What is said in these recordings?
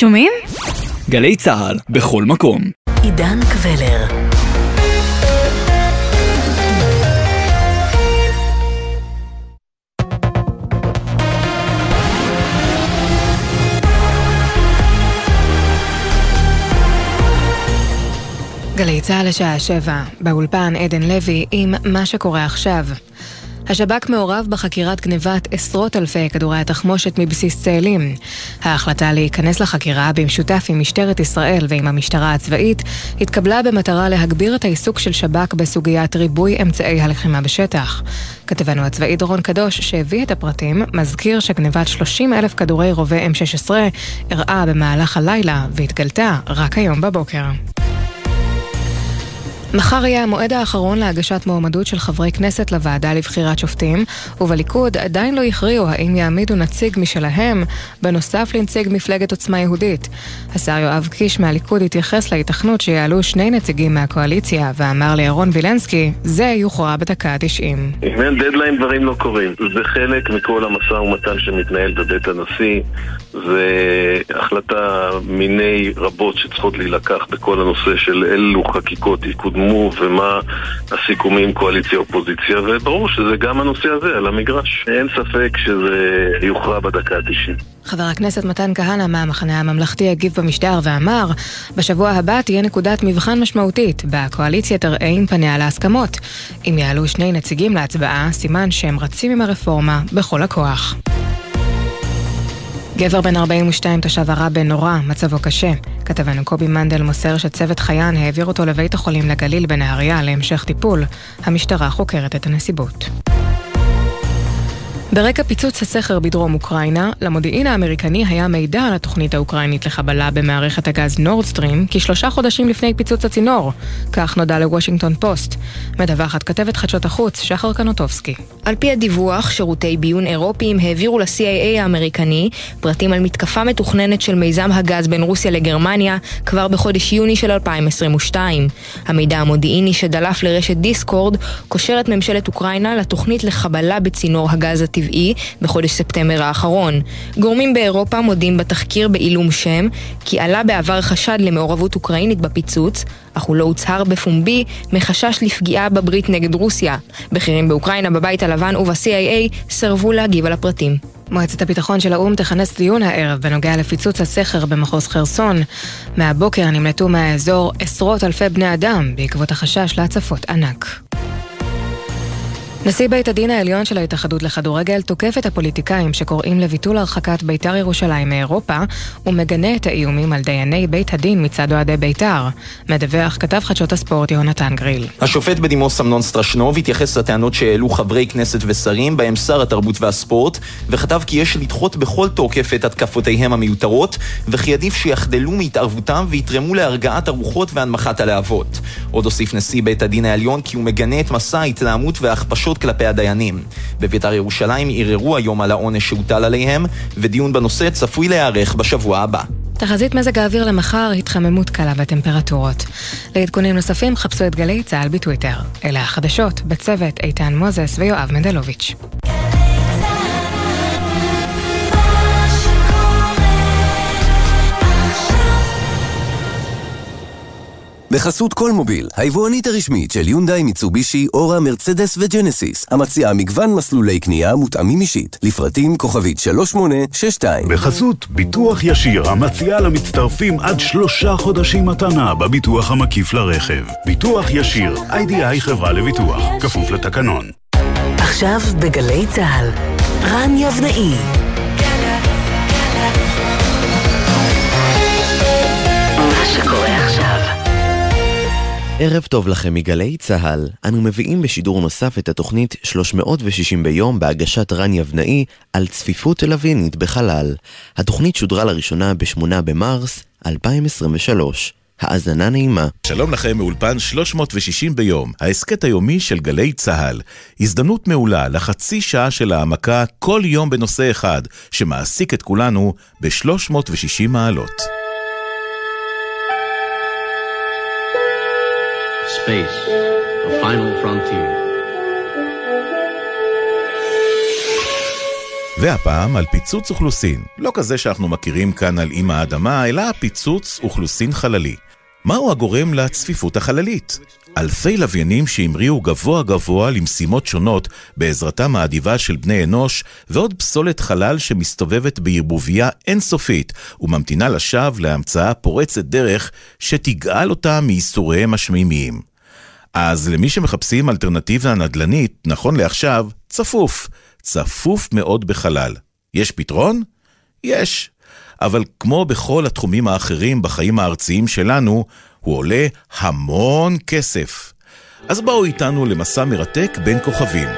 שומעים? גלי צה"ל, בכל מקום. עידן קבלר גלי צה"ל לשעה שבע, באולפן עדן לוי עם מה שקורה עכשיו. השב"כ מעורב בחקירת גנבת עשרות אלפי כדורי התחמושת מבסיס צאלים. ההחלטה להיכנס לחקירה במשותף עם משטרת ישראל ועם המשטרה הצבאית התקבלה במטרה להגביר את העיסוק של שב"כ בסוגיית ריבוי אמצעי הלחימה בשטח. כתבנו הצבאי דורון קדוש, שהביא את הפרטים, מזכיר שגנבת 30 אלף כדורי רובה M16 אירעה במהלך הלילה והתגלתה רק היום בבוקר. מחר יהיה המועד האחרון להגשת מועמדות של חברי כנסת לוועדה לבחירת שופטים, ובליכוד עדיין לא הכריעו האם יעמידו נציג משלהם, בנוסף לנציג מפלגת עוצמה יהודית. השר יואב קיש מהליכוד התייחס להיתכנות שיעלו שני נציגים מהקואליציה, ואמר לירון וילנסקי, זה יוכרע בדקה ה-90. אם אין דדליין דברים לא קורים. זה חלק מכל המשא ומתן שמתנהל בבית הנשיא. זה החלטה מיני רבות שצריכות להילקח בכל הנושא של אילו חקיקות יקודמו ומה הסיכומים קואליציה-אופוזיציה וברור שזה גם הנושא הזה על המגרש. אין ספק שזה יוכרע בדקה ה-90. חבר הכנסת מתן כהנא מהמחנה הממלכתי הגיב במשדר ואמר, בשבוע הבא תהיה נקודת מבחן משמעותית, והקואליציה תראה עם פניה להסכמות. אם יעלו שני נציגים להצבעה, סימן שהם רצים עם הרפורמה בכל הכוח. גבר בן 42 תושב עראבה נורא, מצבו קשה. כתבנו קובי מנדל מוסר שצוות חייין העביר אותו לבית החולים לגליל בנהריה להמשך טיפול. המשטרה חוקרת את הנסיבות. ברקע פיצוץ הסכר בדרום אוקראינה, למודיעין האמריקני היה מידע על התוכנית האוקראינית לחבלה במערכת הגז נורדסטרים כשלושה חודשים לפני פיצוץ הצינור. כך נודע לוושינגטון פוסט. מדווחת כתבת חדשות החוץ, שחר קנוטובסקי. על פי הדיווח, שירותי ביון אירופיים העבירו ל-CIA האמריקני פרטים על מתקפה מתוכננת של מיזם הגז בין רוסיה לגרמניה כבר בחודש יוני של 2022. המידע המודיעיני שדלף לרשת דיסקורד קושר את ממשלת אוקראינה לתוכנית לחבלה בצינור הגז הטבעי בחודש ספטמבר האחרון. גורמים באירופה מודים בתחקיר בעילום שם כי עלה בעבר חשד למעורבות אוקראינית בפיצוץ, אך הוא לא הוצהר בפומבי מחשש לפגיעה בברית נגד רוסיה. בכירים באוקראינה, בבית הלבן וב-CIA סירבו להגיב על הפרטים. מועצת הביטחון של האו"ם תכנס דיון הערב בנוגע לפיצוץ הסכר במחוז חרסון. מהבוקר נמלטו מהאזור עשרות אלפי בני אדם בעקבות החשש להצפות ענק. נשיא בית הדין העליון של ההתאחדות לכדורגל תוקף את הפוליטיקאים שקוראים לביטול הרחקת בית"ר ירושלים מאירופה ומגנה את האיומים על דייני בית הדין מצד אוהדי בית"ר. מדווח כתב חדשות הספורט יהונתן גריל. השופט בדימוס אמנון סטרשנוב התייחס לטענות שהעלו חברי כנסת ושרים, בהם שר התרבות והספורט, וכתב כי יש לדחות בכל תוקף את התקפותיהם המיותרות, וכי עדיף שיחדלו מהתערבותם ויתרמו להרגעת הרוחות והנמכת הלהבות. עוד הוסיף נשיא בית הדין העליון כי הוא מגנה את מסע כלפי הדיינים. בבית"ר ירושלים ערערו היום על העונש שהוטל עליהם, ודיון בנושא צפוי להיערך בשבוע הבא. תחזית מזג האוויר למחר, התחממות קלה בטמפרטורות. לעדכונים נוספים חפשו את גלי צה"ל בטוויטר. אלה החדשות, בצוות איתן מוזס ויואב מנדלוביץ'. בחסות כל מוביל, היבואנית הרשמית של יונדאי, מיצובישי, אורה, מרצדס וג'נסיס, המציעה מגוון מסלולי קנייה מותאמים אישית, לפרטים כוכבית 3862. בחסות ביטוח ישיר, המציעה למצטרפים עד שלושה חודשים מתנה בביטוח המקיף לרכב. ביטוח ישיר, איי-די-איי חברה לביטוח, כפוף לתקנון. עכשיו בגלי צה"ל, רן יבנאי ערב טוב לכם מגלי צה"ל, אנו מביאים בשידור נוסף את התוכנית 360 ביום בהגשת רן יבנאי על צפיפות לווינית בחלל. התוכנית שודרה לראשונה ב-8 במרס 2023. האזנה נעימה. שלום לכם מאולפן 360 ביום, ההסכת היומי של גלי צה"ל. הזדמנות מעולה לחצי שעה של העמקה כל יום בנושא אחד, שמעסיק את כולנו ב-360 מעלות. Space, a final frontier. והפעם על פיצוץ אוכלוסין. לא כזה שאנחנו מכירים כאן על אימא האדמה, אלא פיצוץ אוכלוסין חללי. מהו הגורם לצפיפות החללית? אלפי לוויינים שהמריאו גבוה גבוה למשימות שונות בעזרתם האדיבה של בני אנוש, ועוד פסולת חלל שמסתובבת בערבוביה אינסופית וממתינה לשווא להמצאה פורצת דרך שתגאל אותה מייסוריהם השמימיים. אז למי שמחפשים אלטרנטיבה נדל"נית, נכון לעכשיו, צפוף. צפוף מאוד בחלל. יש פתרון? יש. אבל כמו בכל התחומים האחרים בחיים הארציים שלנו, הוא עולה המון כסף. אז בואו איתנו למסע מרתק בין כוכבים.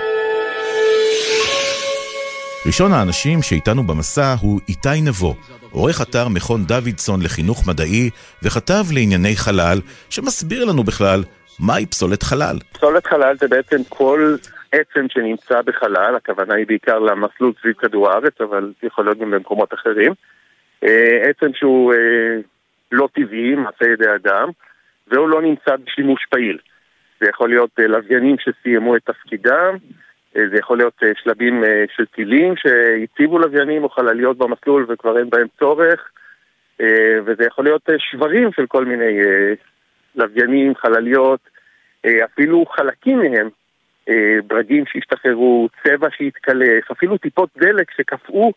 ראשון האנשים שאיתנו במסע הוא איתי נבו, עורך אתר מכון דוידסון לחינוך מדעי וכתב לענייני חלל, שמסביר לנו בכלל מהי פסולת חלל. פסולת חלל זה בעצם כל עצם שנמצא בחלל, הכוונה היא בעיקר למסלול סביב כדור הארץ, אבל יכול להיות גם במקומות אחרים. אה, עצם שהוא אה, לא טבעי, מעשה ידי אדם, והוא לא נמצא בשימוש פעיל. זה יכול להיות אה, לוויינים שסיימו את תפקידם, זה יכול להיות שלבים של טילים שהציבו לוויינים או חלליות במסלול וכבר אין בהם צורך, וזה יכול להיות שברים של כל מיני לוויינים, חלליות, אפילו חלקים מהם ברגים שהשתחררו, צבע שהתקלף, אפילו טיפות דלק שקפאו,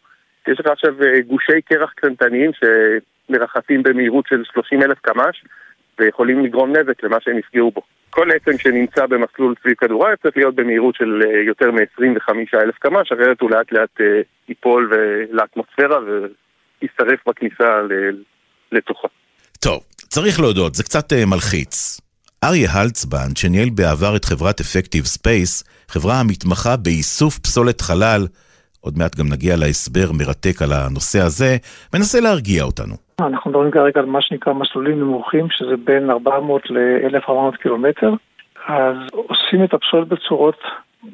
יש לך עכשיו גושי קרח קטנטניים שמרחפים במהירות של 30 אלף קמ"ש ויכולים לגרום נזק למה שהם יפגעו בו. כל עצם שנמצא במסלול סביב כדור הארץ צריך להיות במהירות של יותר מ-25 אלף קמ"ש, אחרת הוא לאט לאט ייפול לאטמוספירה וישרף בכניסה לתוכה. טוב, צריך להודות, זה קצת מלחיץ. אריה הלצבנד, שניהל בעבר את חברת אפקטיב ספייס, חברה המתמחה באיסוף פסולת חלל, עוד מעט גם נגיע להסבר מרתק על הנושא הזה, מנסה להרגיע אותנו. אנחנו מדברים כרגע על מה שנקרא מסלולים נמוכים, שזה בין 400 ל-1400 קילומטר, אז עושים את הפסולת בצורות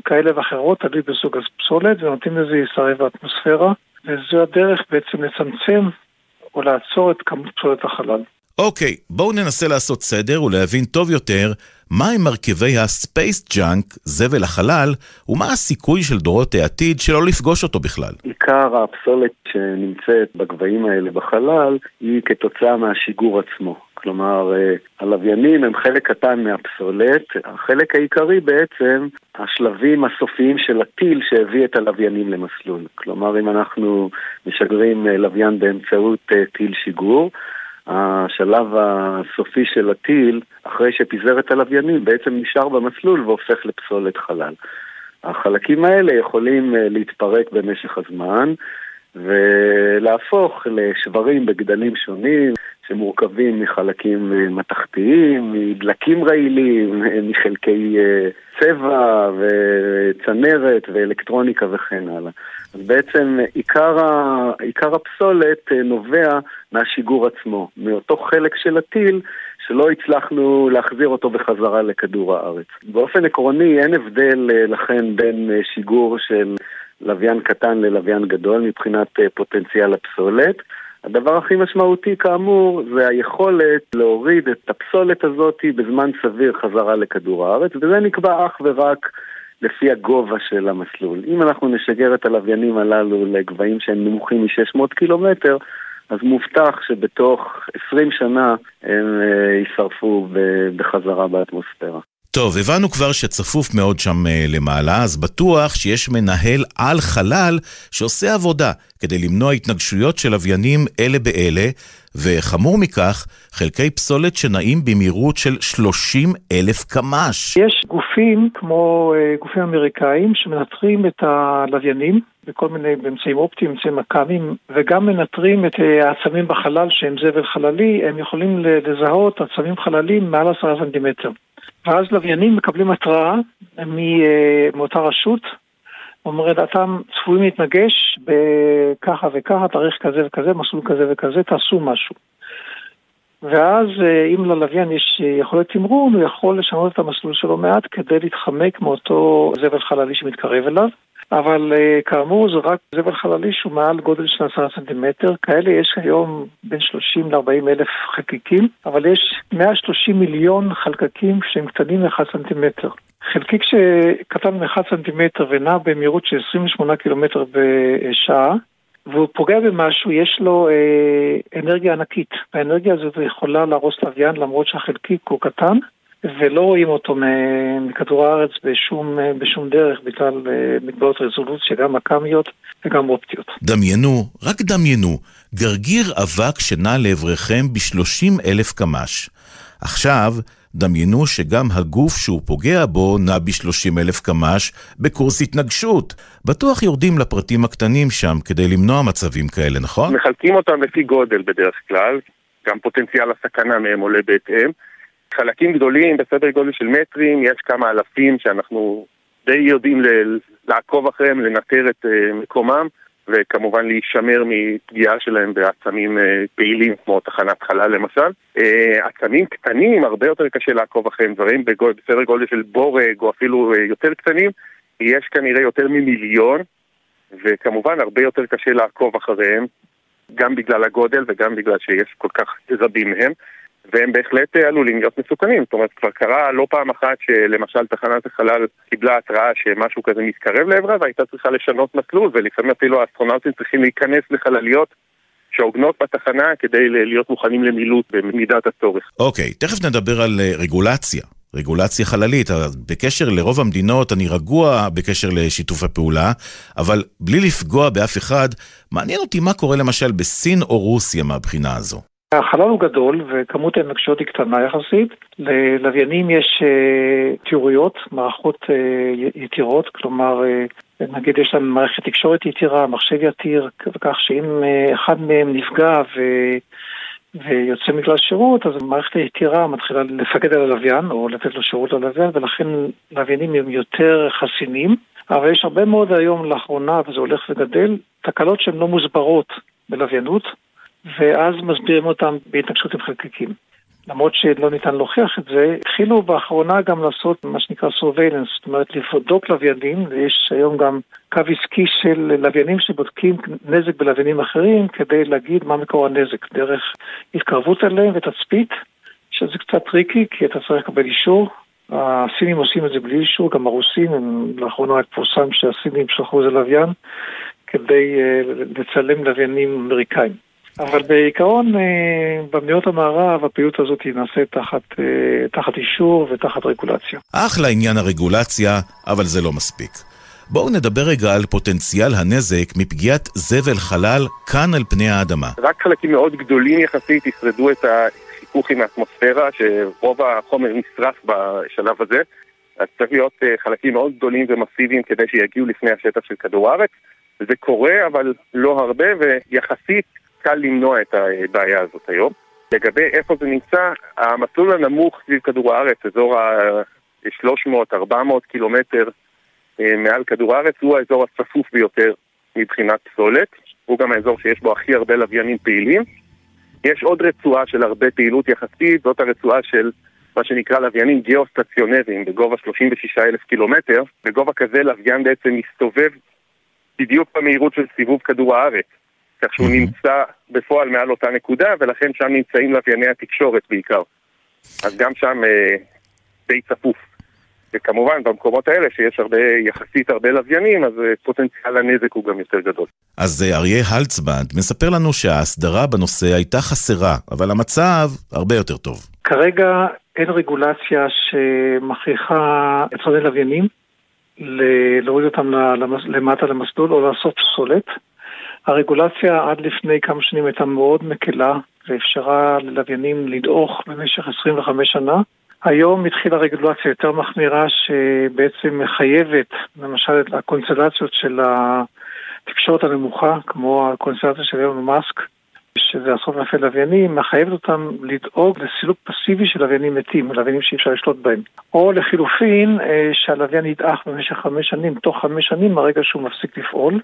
כאלה ואחרות, תלוי בסוג הפסולת, ונותנים לזה להישרף באטמוספירה, וזו הדרך בעצם לצמצם או לעצור את כמות פסולת החלל. אוקיי, בואו ננסה לעשות סדר ולהבין טוב יותר מהם מרכיבי ה-space junk, זבל החלל, ומה הסיכוי של דורות העתיד שלא לפגוש אותו בכלל. עיקר הפסולת שנמצאת בגבהים האלה בחלל היא כתוצאה מהשיגור עצמו. כלומר, אה, הלוויינים הם חלק קטן מהפסולת, החלק העיקרי בעצם השלבים הסופיים של הטיל שהביא את הלוויינים למסלול. כלומר, אם אנחנו משגרים אה, לוויין באמצעות אה, טיל שיגור, השלב הסופי של הטיל, אחרי שפיזר את הלוויינים, בעצם נשאר במסלול והופך לפסולת חלל. החלקים האלה יכולים אה, להתפרק במשך הזמן ולהפוך לשברים בגדלים שונים שמורכבים מחלקים אה, מתכתיים, מדלקים רעילים, אה, מחלקי צבע וצנרת ואלקטרוניקה וכן הלאה. אז בעצם עיקר, ה, עיקר הפסולת אה, נובע מהשיגור עצמו, מאותו חלק של הטיל שלא הצלחנו להחזיר אותו בחזרה לכדור הארץ. באופן עקרוני אין הבדל אה, לכן בין אה, שיגור של לוויין קטן ללוויין גדול מבחינת פוטנציאל הפסולת. הדבר הכי משמעותי כאמור זה היכולת להוריד את הפסולת הזאת בזמן סביר חזרה לכדור הארץ, וזה נקבע אך ורק לפי הגובה של המסלול. אם אנחנו נשגר את הלוויינים הללו לגבהים שהם נמוכים מ-600 קילומטר, אז מובטח שבתוך 20 שנה הם אה, יישרפו בחזרה באטמוספירה. טוב, הבנו כבר שצפוף מאוד שם אה, למעלה, אז בטוח שיש מנהל על חלל שעושה עבודה כדי למנוע התנגשויות של לוויינים אלה באלה, וחמור מכך, חלקי פסולת שנעים במהירות של 30 אלף קמ"ש. יש גופים כמו אה, גופים אמריקאים שמנטרים את הלוויינים בכל מיני אמצעים אופטיים, אמצעים מכ"מים, וגם מנטרים את אה, העצמים בחלל שהם זבל חללי, הם יכולים לזהות עצמים חללים מעל עשרה סנטימטר. ואז לוויינים מקבלים התראה אה, מאותה רשות, אומרת, אתם צפויים להתנגש בככה וככה, תאריך כזה וכזה, מסלול כזה וכזה, תעשו משהו. ואז אה, אם ללוויין יש יכולת תמרון, הוא יכול לשנות את המסלול שלו מעט כדי להתחמק מאותו זבל חללי שמתקרב אליו. אבל uh, כאמור זה רק זבל חללי שהוא מעל גודל של עשרה סנטימטר, כאלה יש היום בין 30 ל-40 אלף חלקיקים, אבל יש 130 מיליון חלקקים שהם קטנים מ-1 סנטימטר. חלקיק שקטן מ-1 סנטימטר ונע במהירות של 28 קילומטר בשעה, והוא פוגע במשהו, יש לו אה, אנרגיה ענקית. האנרגיה הזאת יכולה להרוס לוויין למרות שהחלקיק הוא קטן, ולא רואים אותו מכדור הארץ בשום, בשום דרך בגלל אה, מגבלות רזולוציה, גם אק"מיות וגם אופטיות. דמיינו, רק דמיינו, גרגיר אבק שנע לעברכם ב-30 אלף קמ"ש. עכשיו, דמיינו שגם הגוף שהוא פוגע בו נע ב-30 אלף קמ"ש בקורס התנגשות. בטוח יורדים לפרטים הקטנים שם כדי למנוע מצבים כאלה, נכון? מחלקים אותם לפי גודל בדרך כלל, גם פוטנציאל הסכנה מהם עולה בהתאם. חלקים גדולים בסדר גודל של מטרים, יש כמה אלפים שאנחנו די יודעים לעקוב אחריהם, לנטר את uh, מקומם, וכמובן להישמר מפגיעה שלהם בעצמים uh, פעילים כמו תחנת חלל למשל. Uh, עצמים קטנים, הרבה יותר קשה לעקוב אחריהם, דברים בגוד, בסדר גודל של בורג או אפילו uh, יותר קטנים, יש כנראה יותר ממיליון, וכמובן הרבה יותר קשה לעקוב אחריהם, גם בגלל הגודל וגם בגלל שיש כל כך רבים מהם. והם בהחלט אה, עלולים להיות מסוכנים. זאת אומרת, כבר קרה לא פעם אחת שלמשל תחנת החלל קיבלה התראה שמשהו כזה מתקרב לעברה והייתה צריכה לשנות מסלול, ולפעמים אפילו האסטרונאוטים צריכים להיכנס לחלליות שהוגנות בתחנה כדי להיות מוכנים למילוט במידת הצורך. אוקיי, okay, תכף נדבר על אה, רגולציה. רגולציה חללית. בקשר לרוב המדינות אני רגוע בקשר לשיתוף הפעולה, אבל בלי לפגוע באף אחד, מעניין אותי מה קורה למשל בסין או רוסיה מהבחינה הזו. החלל הוא גדול וכמות ההתנגשויות היא קטנה יחסית. ללוויינים יש uh, תיאוריות, מערכות uh, יתירות, כלומר, uh, נגיד יש להם מערכת תקשורת יתירה, מחשב יתיר, כך שאם אחד מהם נפגע ו... ויוצא מכלל שירות, אז המערכת היתירה מתחילה לפקד על הלוויין, או לתת לו שירות ללוויין, ולכן לוויינים הם יותר חסינים. אבל יש הרבה מאוד היום לאחרונה, וזה הולך וגדל, תקלות שהן לא מוסברות בלוויינות. ואז מסבירים אותם בהתנגשות עם חלקיקים. למרות שלא ניתן להוכיח את זה, התחילו באחרונה גם לעשות מה שנקרא surveillance, זאת אומרת לבדוק לוויינים, ויש היום גם קו עסקי של לוויינים שבודקים נזק בלוויינים אחרים כדי להגיד מה מקור הנזק, דרך התקרבות אליהם ותצפית, שזה קצת tricky כי אתה צריך לקבל אישור. הסינים עושים את זה בלי אישור, גם הרוסים, הם, לאחרונה רק פורסם שהסינים שלחו איזה לוויין כדי uh, לצלם לוויינים אמריקאים. אבל בעיקרון, אה, במדינות המערב הפעילות הזאת נעשית תחת, אה, תחת אישור ותחת רגולציה. אחלה עניין הרגולציה, אבל זה לא מספיק. בואו נדבר רגע על פוטנציאל הנזק מפגיעת זבל חלל כאן על פני האדמה. רק חלקים מאוד גדולים יחסית ישרדו את החיכוך עם האטמוספירה, שרוב החומר נשרף בשלב הזה. אז צריך להיות אה, חלקים מאוד גדולים ומסיביים כדי שיגיעו לפני השטח של כדור הארץ. זה קורה, אבל לא הרבה, ויחסית קל למנוע את הבעיה הזאת היום. לגבי איפה זה נמצא, המסלול הנמוך סביב כדור הארץ, אזור ה-300-400 קילומטר אה, מעל כדור הארץ, הוא האזור הצפוף ביותר מבחינת פסולת. הוא גם האזור שיש בו הכי הרבה לוויינים פעילים. יש עוד רצועה של הרבה פעילות יחסית, זאת הרצועה של מה שנקרא לוויינים גיאו-סטציונריים בגובה 36 אלף קילומטר. בגובה כזה לוויין בעצם מסתובב בדיוק במהירות של סיבוב כדור הארץ. כך שהוא נמצא בפועל מעל אותה נקודה, ולכן שם נמצאים לווייני התקשורת בעיקר. אז גם שם אה, די צפוף. וכמובן במקומות האלה שיש הרבה, יחסית הרבה לוויינים, אז אה, פוטנציאל הנזק הוא גם יותר גדול. אז אה, אריה הלצבנד מספר לנו שההסדרה בנושא הייתה חסרה, אבל המצב הרבה יותר טוב. כרגע אין רגולציה שמכריחה יצרני לוויינים להוריד אותם למטה למסלול או לאסוף פסולת. הרגולציה עד לפני כמה שנים הייתה מאוד מקלה ואפשרה ללוויינים לדעוך במשך 25 שנה. היום התחילה רגולציה יותר מחמירה שבעצם מחייבת למשל את הקונסטלציות של התקשורת הנמוכה, כמו הקונסטלציה של אילון מאסק, שזה עשרות אלפי לוויינים, מחייבת אותם לדאוג לסילוק פסיבי של לוויינים מתים, לוויינים שאי אפשר לשלוט בהם. או לחילופין, אה, שהלוויין ידעך במשך חמש שנים, תוך חמש שנים מהרגע שהוא מפסיק לפעול.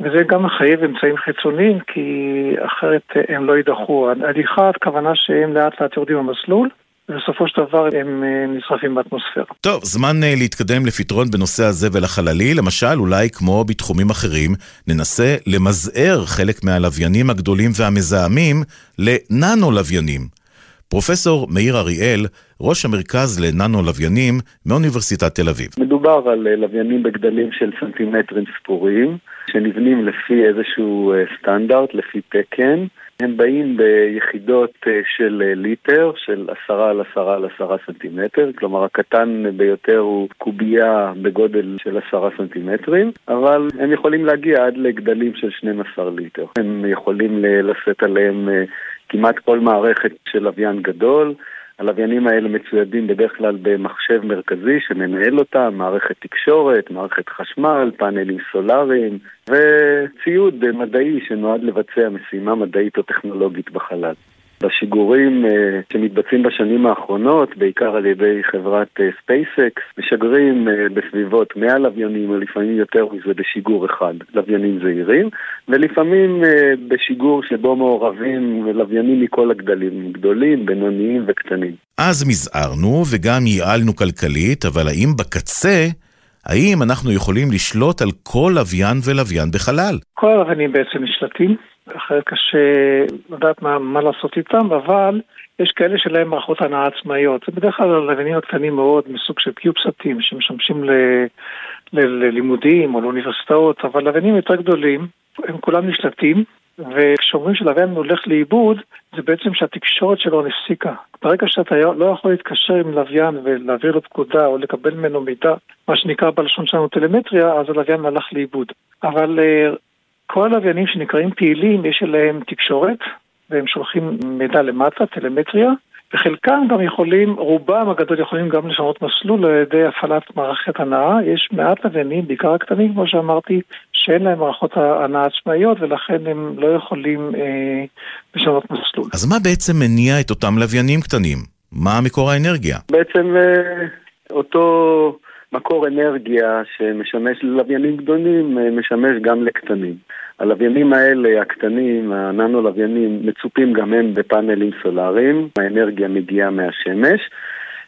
וזה גם מחייב אמצעים חיצוניים, כי אחרת הם לא יידחו. הליכה, הכוונה שהם לאט לאט יורדים במסלול, ובסופו של דבר הם אה, נשרפים באטמוספירה. טוב, זמן אה, להתקדם לפתרון בנושא הזבל החללי, למשל, אולי כמו בתחומים אחרים, ננסה למזער חלק מהלוויינים הגדולים והמזהמים לננו-לוויינים. פרופסור מאיר אריאל, ראש המרכז לננו-לוויינים מאוניברסיטת תל אביב. מדובר על אה, לוויינים בגדלים של סנטימטרים ספורים, שנבנים לפי איזשהו סטנדרט, לפי תקן. הם באים ביחידות אה, של אה, ליטר, של עשרה על עשרה על עשרה סנטימטר, כלומר הקטן ביותר הוא קובייה בגודל של עשרה סנטימטרים, אבל הם יכולים להגיע עד לגדלים של 12 ליטר. הם יכולים לשאת עליהם אה, כמעט כל מערכת של לוויין גדול. הלוויינים האלה מצוידים בדרך כלל במחשב מרכזי שמנהל אותם, מערכת תקשורת, מערכת חשמל, פאנלים סולאריים וציוד מדעי שנועד לבצע משימה מדעית או טכנולוגית בחלל. בשיגורים אה, שמתבצעים בשנים האחרונות, בעיקר על ידי חברת ספייסקס, אה, משגרים אה, בסביבות 100 לוויינים, או לפעמים יותר מזה בשיגור אחד, לוויינים זעירים, ולפעמים בשיגור שבו מעורבים לוויינים מכל הגדלים, גדולים, בינוניים וקטנים. אז מזערנו וגם ייעלנו כלכלית, אבל האם בקצה... האם אנחנו יכולים לשלוט על כל לוויין ולוויין בחלל? כל הלוויינים בעצם נשלטים. אחרת קשה לדעת מה, מה לעשות איתם, אבל יש כאלה שלהם מערכות הנעה עצמאיות. זה בדרך כלל הלוויינים הקטנים מאוד, מסוג של קיופסטים, שמשמשים ל, ל, ללימודים או לאוניברסיטאות, אבל לוויינים יותר גדולים, הם כולם נשלטים, וכשאומרים שלוויין הולך לאיבוד, זה בעצם שהתקשורת שלו נסיקה. ברגע שאתה לא יכול להתקשר עם לוויין ולהעביר לו פקודה או לקבל ממנו מידע, מה שנקרא בלשון שלנו טלמטריה, אז הלוויין הלך לאיבוד. אבל אה, כל הלוויינים שנקראים פעילים, יש אליהם תקשורת, והם שולחים מידע למטה, טלמטריה, וחלקם גם יכולים, רובם הגדול יכולים גם לשנות מסלול על ידי הפעלת מערכת הנעה. יש מעט לוויינים, בעיקר הקטנים, כמו שאמרתי, שאין להם מערכות הנעה עצמאיות, ולכן הם לא יכולים אה, לשנות מסלול. אז מה בעצם מניע את אותם לוויינים קטנים? מה מקור האנרגיה? בעצם אה, אותו... מקור אנרגיה שמשמש ללוויינים גדולים, אה, משמש גם לקטנים. הלוויינים האלה, הקטנים, הננו-לוויינים, מצופים גם הם בפאנלים סולאריים, האנרגיה מגיעה מהשמש.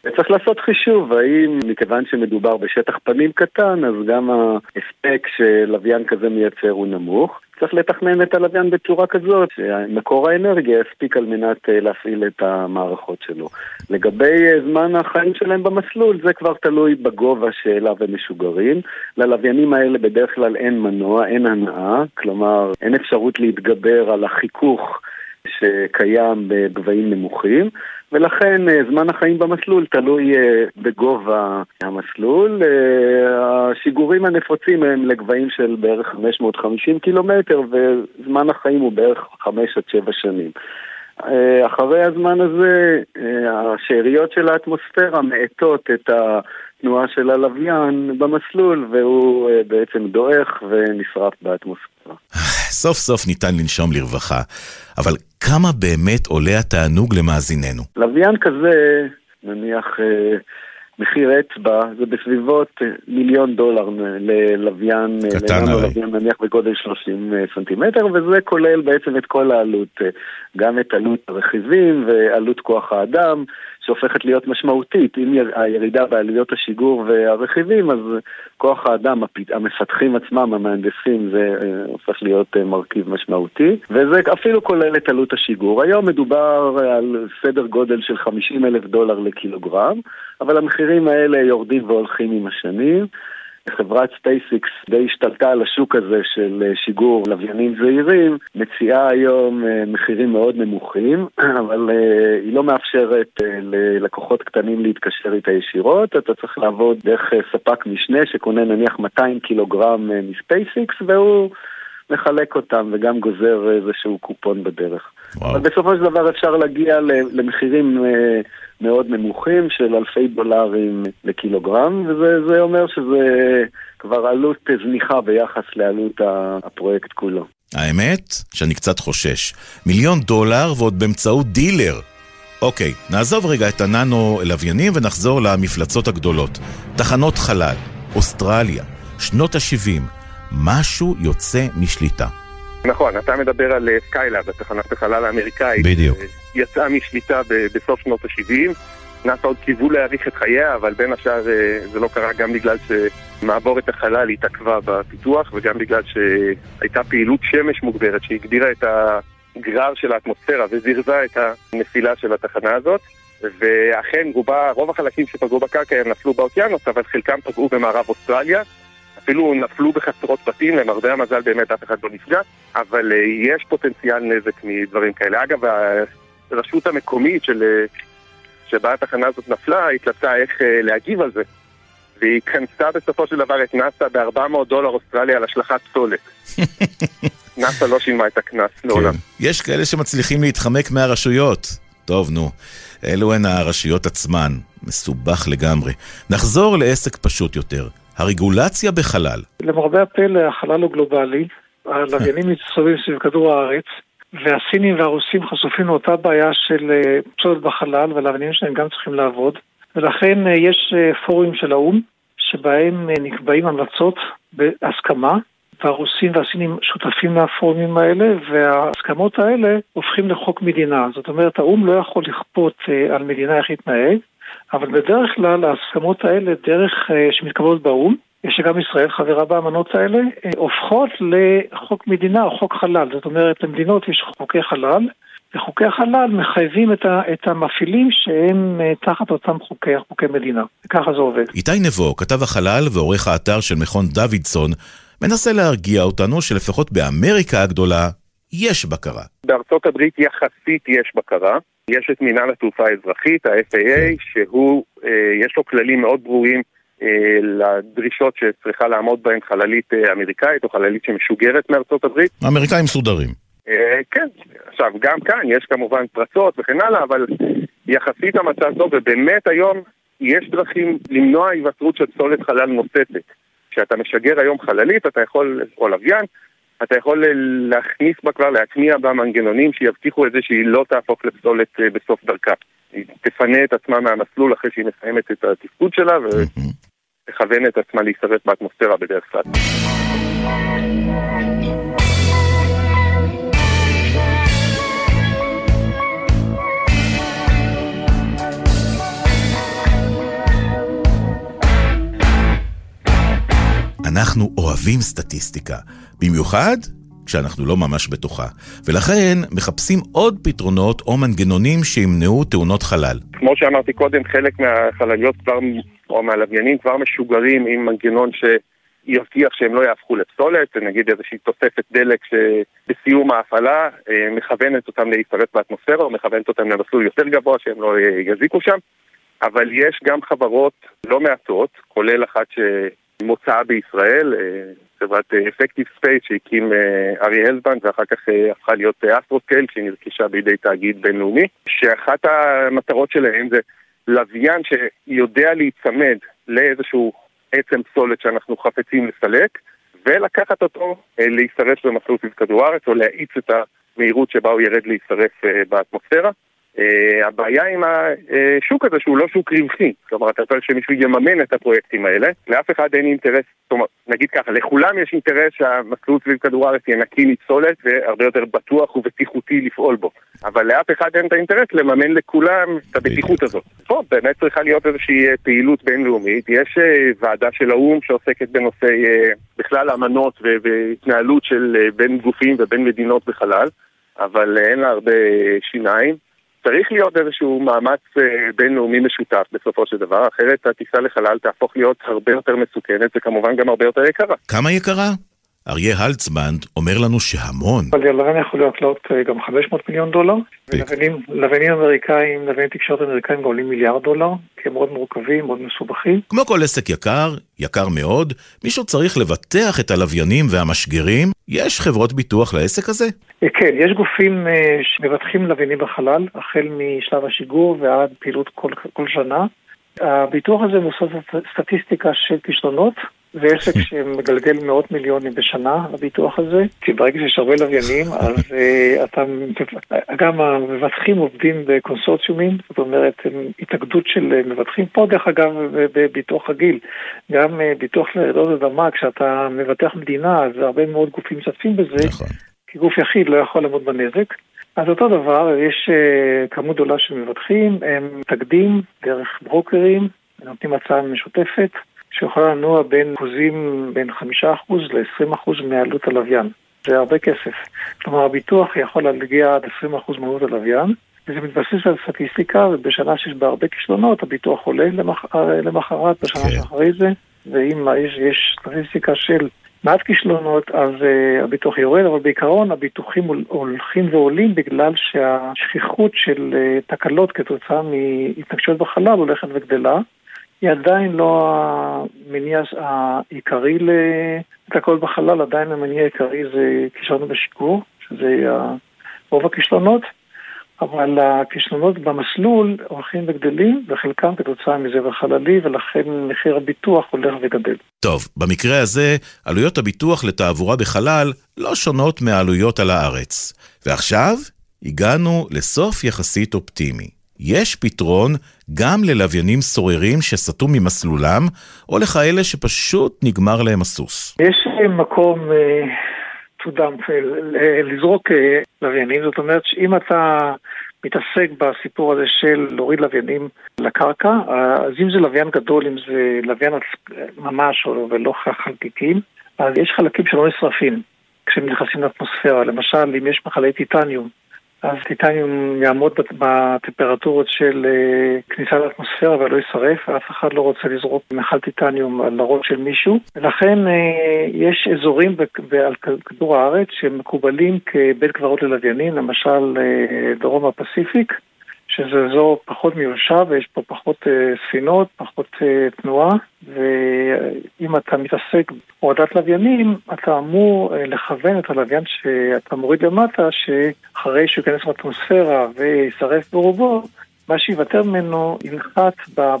וצריך לעשות חישוב, האם מכיוון שמדובר בשטח פנים קטן, אז גם ההספק שלוויין כזה מייצר הוא נמוך. צריך לתכנן את הלוויין בצורה כזאת, שמקור האנרגיה יספיק על מנת אה, להפעיל את המערכות שלו. לגבי אה, זמן החיים שלהם במסלול, זה כבר תלוי בגובה שאליו הם משוגרים. ללוויינים האלה בדרך כלל אין מנוע, אין הנאה, כלומר אין אפשרות להתגבר על החיכוך שקיים בגבהים נמוכים. ולכן אה, זמן החיים במסלול תלוי אה, בגובה המסלול. אה, השיגורים הנפוצים הם לגבהים של בערך 550 קילומטר, וזמן החיים הוא בערך 5 עד 7 שנים. אחרי הזמן הזה, השאריות של האטמוספירה מאטות את התנועה של הלוויין במסלול, והוא בעצם דועך ונשרף באטמוספירה. סוף סוף ניתן לנשום לרווחה. אבל כמה באמת עולה התענוג למאזיננו? לוויין כזה, נניח אה, מחיר אצבע, זה בסביבות אה, מיליון דולר ללוויין, אה, קטן הרי. לוויין נניח בגודל 30 סנטימטר, וזה כולל בעצם את כל העלות, גם את עלות הרכיבים ועלות כוח האדם. שהופכת להיות משמעותית. אם הירידה בעלויות השיגור והרכיבים, אז כוח האדם, המפתחים עצמם, המהנדסים, זה אה, הופך להיות אה, מרכיב משמעותי, וזה אפילו כולל את עלות השיגור. היום מדובר על סדר גודל של 50 אלף דולר לקילוגרם, אבל המחירים האלה יורדים והולכים עם השנים. חברת SpaceX די השתלטה על השוק הזה של אה, שיגור לוויינים זעירים, מציעה היום אה, מחירים מאוד נמוכים, אבל אה, היא לא מאפשרת ללקוחות קטנים להתקשר איתה ישירות, אתה צריך לעבוד דרך ספק משנה שקונה נניח 200 קילוגרם מ SpaceX והוא מחלק אותם וגם גוזר איזשהו קופון בדרך. וואו. אבל בסופו של דבר אפשר להגיע למחירים מאוד נמוכים של אלפי דולרים לקילוגרם, וזה אומר שזה כבר עלות זניחה ביחס לעלות הפרויקט כולו. האמת שאני קצת חושש. מיליון דולר ועוד באמצעות דילר. אוקיי, נעזוב רגע את הננו לוויינים ונחזור למפלצות הגדולות. תחנות חלל, אוסטרליה, שנות ה-70, משהו יוצא משליטה. נכון, אתה מדבר על סקיילאב, התחנת החלל האמריקאית. בדיוק. יצאה משליטה בסוף שנות ה-70. נאס"א עוד קיוו להאריך את חייה, אבל בין השאר זה לא קרה גם בגלל שמעבורת החלל התעכבה בפיתוח וגם בגלל שהייתה פעילות שמש מוגברת שהגדילה את הגרר של האטמוספירה וזירזה את הנפילה של התחנה הזאת. ואכן רובה, רוב החלקים שפגעו בקרקע הם נפלו באוקיינוס, אבל חלקם פגעו במערב אוסטרליה. אפילו נפלו בחצרות בתים, למרבה המזל באמת אף אחד לא נפגע, אבל יש פוטנציאל נזק מדברים כאלה. אגב, הרשות המקומית של, שבה התחנה הזאת נפלה, התלבטה איך להגיב על זה. והיא כנסה בסופו של דבר את נאס"א ב-400 דולר אוסטרליה על השלכת פסולת. נאס"א לא שילמה את הקנס לעולם. כן. יש כאלה שמצליחים להתחמק מהרשויות. טוב, נו. אלו הן הרשויות עצמן. מסובך לגמרי. נחזור לעסק פשוט יותר. הרגולציה בחלל. למרבה הפלא, החלל הוא גלובלי. הלוויינים מסתובבים סביב כדור הארץ. והסינים והרוסים חשופים לאותה בעיה של פסולת בחלל, והלוויינים שלהם גם צריכים לעבוד. ולכן יש פורומים של האו"ם, שבהם נקבעים המלצות בהסכמה, והרוסים והסינים שותפים לפורומים האלה, וההסכמות האלה הופכים לחוק מדינה. זאת אומרת, האו"ם לא יכול לכפות על מדינה איך להתנהג, אבל בדרך כלל ההסכמות האלה, דרך שמתקבלות באו"ם, שגם ישראל חברה באמנות האלה, הופכות לחוק מדינה או חוק חלל. זאת אומרת, למדינות יש חוקי חלל, וחוקי החלל מחייבים את, ה, את המפעילים שהם תחת אותם חוקי, חוקי מדינה. ככה זה עובד. איתי נבו, כתב החלל ועורך האתר של מכון דוידסון, מנסה להרגיע אותנו שלפחות באמריקה הגדולה יש בקרה. בארצות הברית יחסית יש בקרה. יש את מינהל התעופה האזרחית, ה-FAA, שהוא, אה, יש לו כללים מאוד ברורים אה, לדרישות שצריכה לעמוד בהן חללית אה, אמריקאית או חללית שמשוגרת מארצות הברית. האמריקאים מסודרים. אה, כן, עכשיו גם כאן יש כמובן פרצות וכן הלאה, אבל יחסית המצב טוב, ובאמת היום יש דרכים למנוע היווצרות של פסולת חלל נוספת. כשאתה משגר היום חללית, אתה יכול, או לוויין, אתה יכול להכניס בה כבר, להטמיע בה מנגנונים שיבטיחו את זה שהיא לא תהפוך לפסולת בסוף דרכה. היא תפנה את עצמה מהמסלול אחרי שהיא מסיימת את התפקוד שלה ותכוון את עצמה להישרף באטמוספירה בדרך כלל. אנחנו אוהבים סטטיסטיקה, במיוחד כשאנחנו לא ממש בתוכה, ולכן מחפשים עוד פתרונות או מנגנונים שימנעו תאונות חלל. כמו שאמרתי קודם, חלק מהחלליות כבר, או מהלוויינים כבר משוגרים עם מנגנון שיבטיח שהם לא יהפכו לפסולת, נגיד איזושהי תוספת דלק שבסיום ההפעלה מכוונת אותם להישרף באטמוספירה, או מכוונת אותם למסלול יותר גבוה שהם לא יזיקו שם. אבל יש גם חברות לא מעטות, כולל אחת ש... מוצאה בישראל, חברת Effective Space שהקים אריה הלזבנד ואחר כך הפכה להיות Astroscale שנרכשה בידי תאגיד בינלאומי שאחת המטרות שלהם זה לוויין שיודע להיצמד לאיזשהו עצם פסולת שאנחנו חפצים לסלק ולקחת אותו להישרף במסלול סביב כדור הארץ או להאיץ את המהירות שבה הוא ירד להישרף באטמוספירה. Uh, הבעיה עם השוק הזה שהוא לא שוק רווחי, כלומר אתה צריך שמישהו יממן את הפרויקטים האלה, לאף אחד אין אינטרס, אומרת, נגיד ככה, לכולם יש אינטרס שהמסלול סביב כדור הארץ יהיה נקי מפסולת והרבה יותר בטוח ובטיחותי לפעול בו, אבל לאף אחד אין את האינטרס לממן לכולם את הבטיחות הזאת. פה באמת צריכה להיות איזושהי פעילות בינלאומית, יש uh, ועדה של האו"ם שעוסקת בנושאי בכלל אמנות והתנהלות של בין גופים ובין מדינות בחלל, אבל אין לה הרבה שיניים. צריך להיות איזשהו מאמץ בינלאומי משותף בסופו של דבר, אחרת הטיסה לחלל תהפוך להיות הרבה יותר מסוכנת וכמובן גם הרבה יותר יקרה. כמה יקרה? אריה הלצבנד אומר לנו שהמון. אבל לוויין יכול לעלות גם 500 מיליון דולר. לוויינים אמריקאים, לווייני תקשורת אמריקאים גם עולים מיליארד דולר, כי הם מאוד מורכבים, מאוד מסובכים. כמו כל עסק יקר, יקר מאוד, מישהו צריך לבטח את הלוויינים והמשגרים. יש חברות ביטוח לעסק הזה? כן, יש גופים שמבטחים לוויינים בחלל, החל משלב השיגור ועד פעילות כל, כל שנה. הביטוח הזה מבוסס סטטיסטיקה של כישלונות. זה עסק שמגלגל מאות מיליונים בשנה, הביטוח הזה, כי ברגע שיש הרבה לוויינים, אז uh, אתה, גם המבטחים עובדים בקונסורציומים, זאת אומרת, התאגדות של מבטחים פה, דרך אגב, בביטוח רגיל. גם uh, ביטוח לרעידות אדמה, כשאתה מבטח מדינה, אז הרבה מאוד גופים משתתפים בזה, נכון. כי גוף יחיד לא יכול לעמוד בנזק. אז אותו דבר, יש uh, כמות גדולה של מבטחים, הם מתאגדים דרך ברוקרים, נותנים הצעה משותפת, שיכולה לנוע בין אחוזים, בין 5% ל-20% מעלות הלוויין. זה הרבה כסף. כלומר, הביטוח יכול להגיע עד 20% מעלות הלוויין, וזה מתבסס על סטטיסטיקה, ובשנה שיש בה הרבה כישלונות, הביטוח עולה למח... למחרת, בשנה. כן. שאחרי זה, ואם יש, יש סטטיסטיקה של מעט כישלונות, אז uh, הביטוח יורד, אבל בעיקרון הביטוחים הולכים ועולים בגלל שהשכיחות של uh, תקלות כתוצאה מהתנגשויות בחלל הולכת וגדלה. היא עדיין לא המניע העיקרי לתקלות בחלל, עדיין המניע העיקרי זה כישלונות בשיגור, שזה רוב הכישלונות. אבל הכישלונות במסלול הולכים וגדלים, וחלקם כתוצאה מזבל חללי, ולכן מחיר הביטוח הולך וגדל. טוב, במקרה הזה, עלויות הביטוח לתעבורה בחלל לא שונות מהעלויות על הארץ. ועכשיו, הגענו לסוף יחסית אופטימי. יש פתרון גם ללוויינים סוררים שסטו ממסלולם, או לכאלה שפשוט נגמר להם הסוס. יש מקום... to dump, לזרוק אה, לוויינים, זאת אומרת שאם אתה מתעסק בסיפור הזה של להוריד לוויינים לקרקע, אז אם זה לוויין גדול, אם זה לוויין ממש ולא חלקיקים, אז יש חלקים שלא נשרפים כשהם נכנסים לאטמוספירה. למשל, אם יש מחלי טיטניום, אז טיטניום יעמוד בטמפרטורות של אה, כניסה לאטמוספירה ולא יישרף, ואף אחד לא רוצה לזרוק מכל טיטניום על הראש של מישהו. ולכן אה, יש אזורים על כדור הארץ שמקובלים כבית קברות ללוויינים, למשל אה, דרום הפסיפיק. שזה אזור פחות מיושב ויש פה פחות ספינות, פחות תנועה, ואם אתה מתעסק בהורדת לוויינים, אתה אמור uh, לכוון את הלוויין שאתה מוריד למטה, שאחרי שהוא ייכנס לאטמוספירה וישרף ברובו, מה שיוותר ממנו ינחת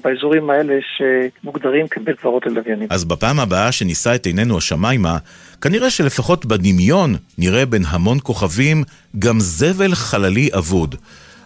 באזורים האלה שמוגדרים כבית קברות ללוויינים. אז בפעם הבאה שנישא את עינינו השמיימה, כנראה שלפחות בדמיון נראה בין המון כוכבים גם זבל חללי אבוד.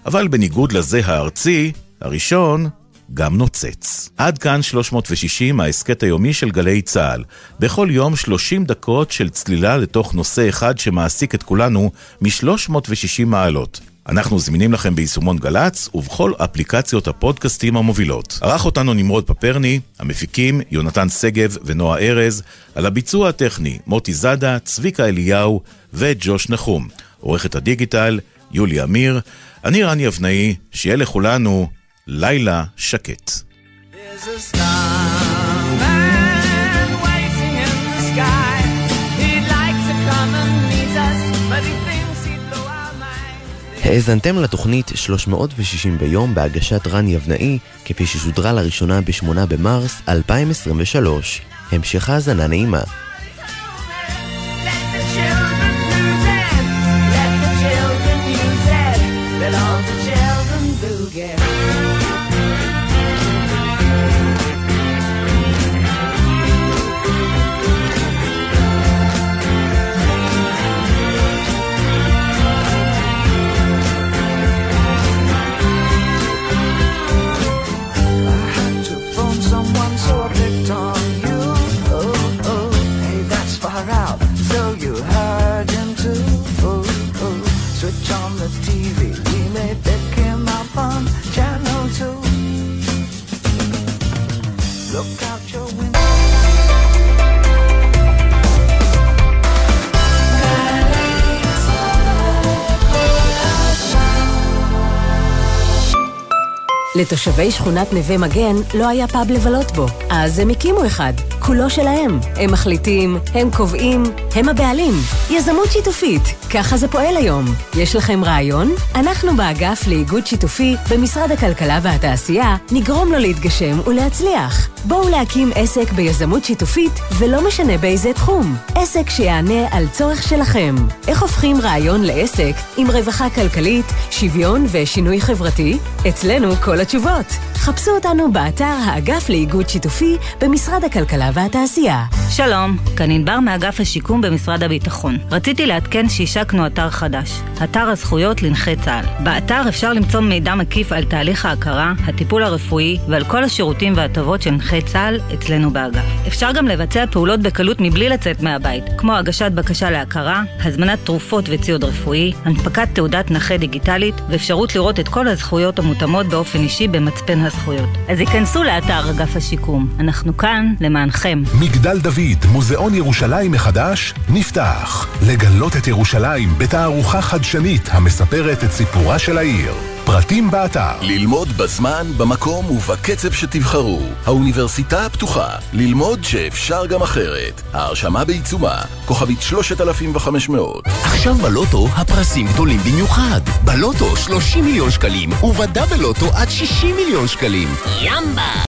אבל בניגוד לזה הארצי, הראשון גם נוצץ. עד כאן 360, ההסכת היומי של גלי צה"ל. בכל יום 30 דקות של צלילה לתוך נושא אחד שמעסיק את כולנו מ-360 מעלות. אנחנו זמינים לכם ביישומון גל"צ ובכל אפליקציות הפודקאסטים המובילות. ערך אותנו נמרוד פפרני, המפיקים יונתן שגב ונועה ארז, על הביצוע הטכני מוטי זאדה, צביקה אליהו וג'וש נחום. עורכת הדיגיטל יולי אמיר. אני רן יבנאי, שיהיה לכולנו לילה שקט. האזנתם לתוכנית 360 ביום בהגשת רן יבנאי, כפי ששודרה לראשונה ב-8 במרס 2023. המשך האזנה נעימה. לתושבי שכונת נווה מגן לא היה פאב לבלות בו, אז הם הקימו אחד. כולו שלהם. הם מחליטים, הם קובעים, הם הבעלים. יזמות שיתופית, ככה זה פועל היום. יש לכם רעיון? אנחנו באגף לאיגוד שיתופי במשרד הכלכלה והתעשייה נגרום לו להתגשם ולהצליח. בואו להקים עסק ביזמות שיתופית, ולא משנה באיזה תחום. עסק שיענה על צורך שלכם. איך הופכים רעיון לעסק עם רווחה כלכלית, שוויון ושינוי חברתי? אצלנו כל התשובות. חפשו אותנו באתר האגף לאיגוד שיתופי במשרד הכלכלה והתעשייה. שלום, כאן ענבר מאגף השיקום במשרד הביטחון. רציתי לעדכן שהשקנו אתר חדש, אתר הזכויות לנכי צה"ל. באתר אפשר למצוא מידע מקיף על תהליך ההכרה, הטיפול הרפואי ועל כל השירותים וההטבות של נכי צה"ל אצלנו באגף. אפשר גם לבצע פעולות בקלות מבלי לצאת מהבית, כמו הגשת בקשה להכרה, הזמנת תרופות וציוד רפואי, הנפקת תעודת נכה דיגיטלית ואפשרות לראות את כל הזכויות המותאמות באופן אישי במצפן הזכויות. אז היכנסו לאתר אגף השיקום. אנחנו כאן למענכם. מגדל דוד, מוזיאון ירושלים מחדש, נפתח. לגלות את ירושלים בתערוכה חדשנית המספרת את סיפורה של העיר. פרטים באתר. ללמוד בזמן, במקום ובקצב שתבחרו. האוניברסיטה הפתוחה. ללמוד שאפשר גם אחרת. ההרשמה בעיצומה. כוכבית 3500. עכשיו בלוטו הפרסים גדולים במיוחד. בלוטו 30 מיליון שקלים, ובדאבלוטו עד 60 מיליון שקלים. ימבה!